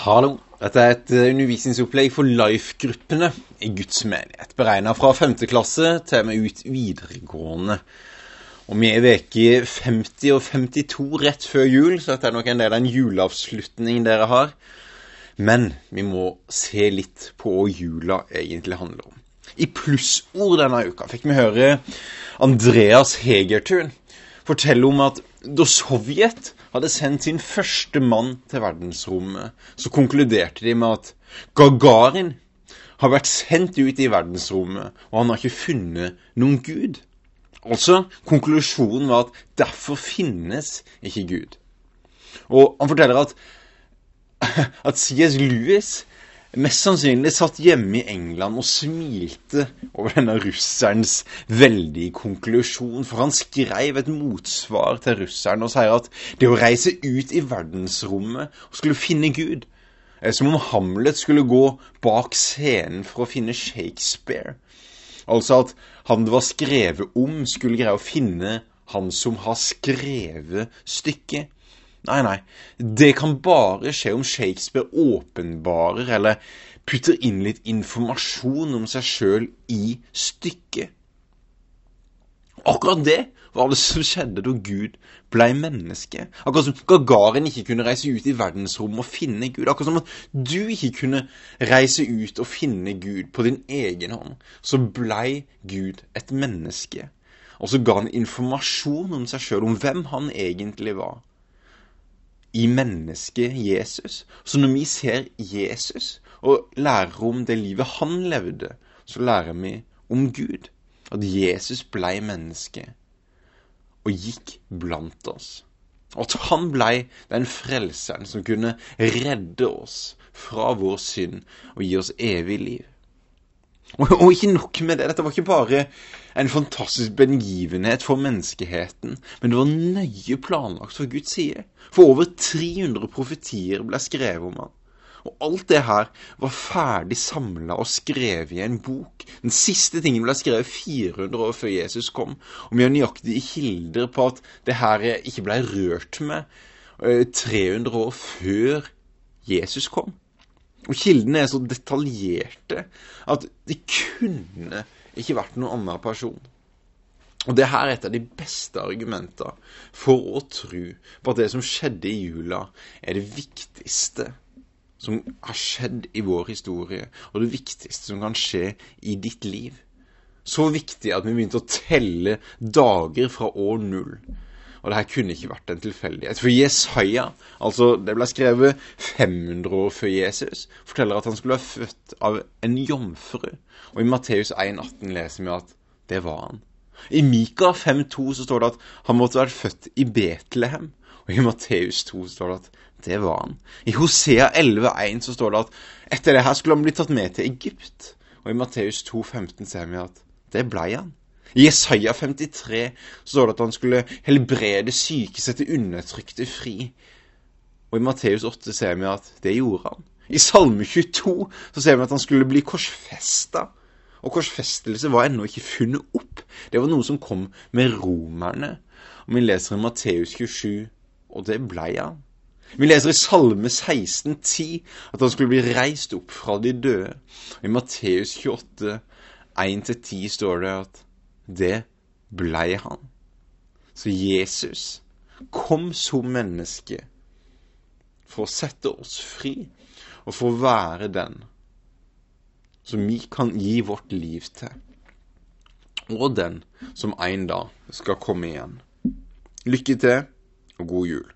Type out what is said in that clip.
Hallo. Dette er et eh, undervisningsopplegg for Life-gruppene i Guds menighet. Beregna fra 5. klasse til med ut videregående. Og vi er i uke 50 og 52 rett før jul, så dette er nok en del av en juleavslutning dere har. Men vi må se litt på hva jula egentlig handler om. I plussord denne uka fikk vi høre Andreas Hegertun fortelle om at da Sovjet hadde sendt sin første mann til verdensrommet, så konkluderte de med at Gagarin har vært sendt ut i verdensrommet, og han har ikke funnet noen gud. Altså, konklusjonen var at derfor finnes ikke Gud. Og han forteller at, at C.S. Lewis mest sannsynlig satt hjemme i England og smilte over denne russerens veldige konklusjon, for han skrev et motsvar til russeren og sier at det å reise ut i verdensrommet og skulle finne Gud er som om Hamlet skulle gå bak scenen for å finne Shakespeare. Altså at han det var skrevet om, skulle greie å finne han som har skrevet stykket. Nei, nei. Det kan bare skje om Shakespeare åpenbarer eller putter inn litt informasjon om seg sjøl i stykket. Akkurat det var det som skjedde da Gud ble menneske. Akkurat som Gagarin ikke kunne reise ut i verdensrommet og finne Gud. Akkurat som at du ikke kunne reise ut og finne Gud på din egen hånd. Så blei Gud et menneske. Og så ga han informasjon om seg sjøl, om hvem han egentlig var i mennesket Jesus. Så når vi ser Jesus og lærer om det livet han levde, så lærer vi om Gud. At Jesus blei menneske og gikk blant oss. At han blei den frelseren som kunne redde oss fra vår synd og gi oss evig liv. Og, og, ikke nok med det. Dette var ikke bare en fantastisk begivenhet for menneskeheten, men det var nøye planlagt fra Guds side. For over 300 profetier ble skrevet om han. Og alt det her var ferdig samla og skrevet i en bok. Den siste tingen ble skrevet 400 år før Jesus kom. Og vi har nøyaktige kilder på at det her ikke ble rørt med 300 år før Jesus kom. Og kildene er så detaljerte at det kunne ikke vært noen annen person. Og det her er et av de beste argumentene for å tro på at det som skjedde i jula, er det viktigste som har skjedd i vår historie, og det viktigste som kan skje i ditt liv. Så viktig at vi begynte å telle dager fra år null. Og det her kunne ikke vært en tilfeldighet. For Jesaja, altså det ble skrevet 500 år før Jesus, forteller at han skulle være født av en jomfru. Og i Matteus 1,18 leser vi at det var han. I Mika 5,2 så står det at han måtte vært født i Betlehem. Og i Matteus 2 står det at det var han. I Hosea 11,1 så står det at etter det her skulle han bli tatt med til Egypt. Og i Matteus 2,15 ser vi at det blei han. I Jesaja 53 så står det at han skulle helbrede syke, sette undertrykte fri. Og i Matteus 8 ser vi at det gjorde han. I Salme 22 så ser vi at han skulle bli korsfesta. Og korsfestelse var ennå ikke funnet opp. Det var noe som kom med romerne. Og vi leser i Matteus 27, og det blei han. Vi leser i Salme 16, 16,10 at han skulle bli reist opp fra de døde. Og I Matteus 28, 1-10 står det at det blei han. Så Jesus kom som menneske for å sette oss fri, og for å være den som vi kan gi vårt liv til, og den som en dag skal komme igjen. Lykke til, og god jul.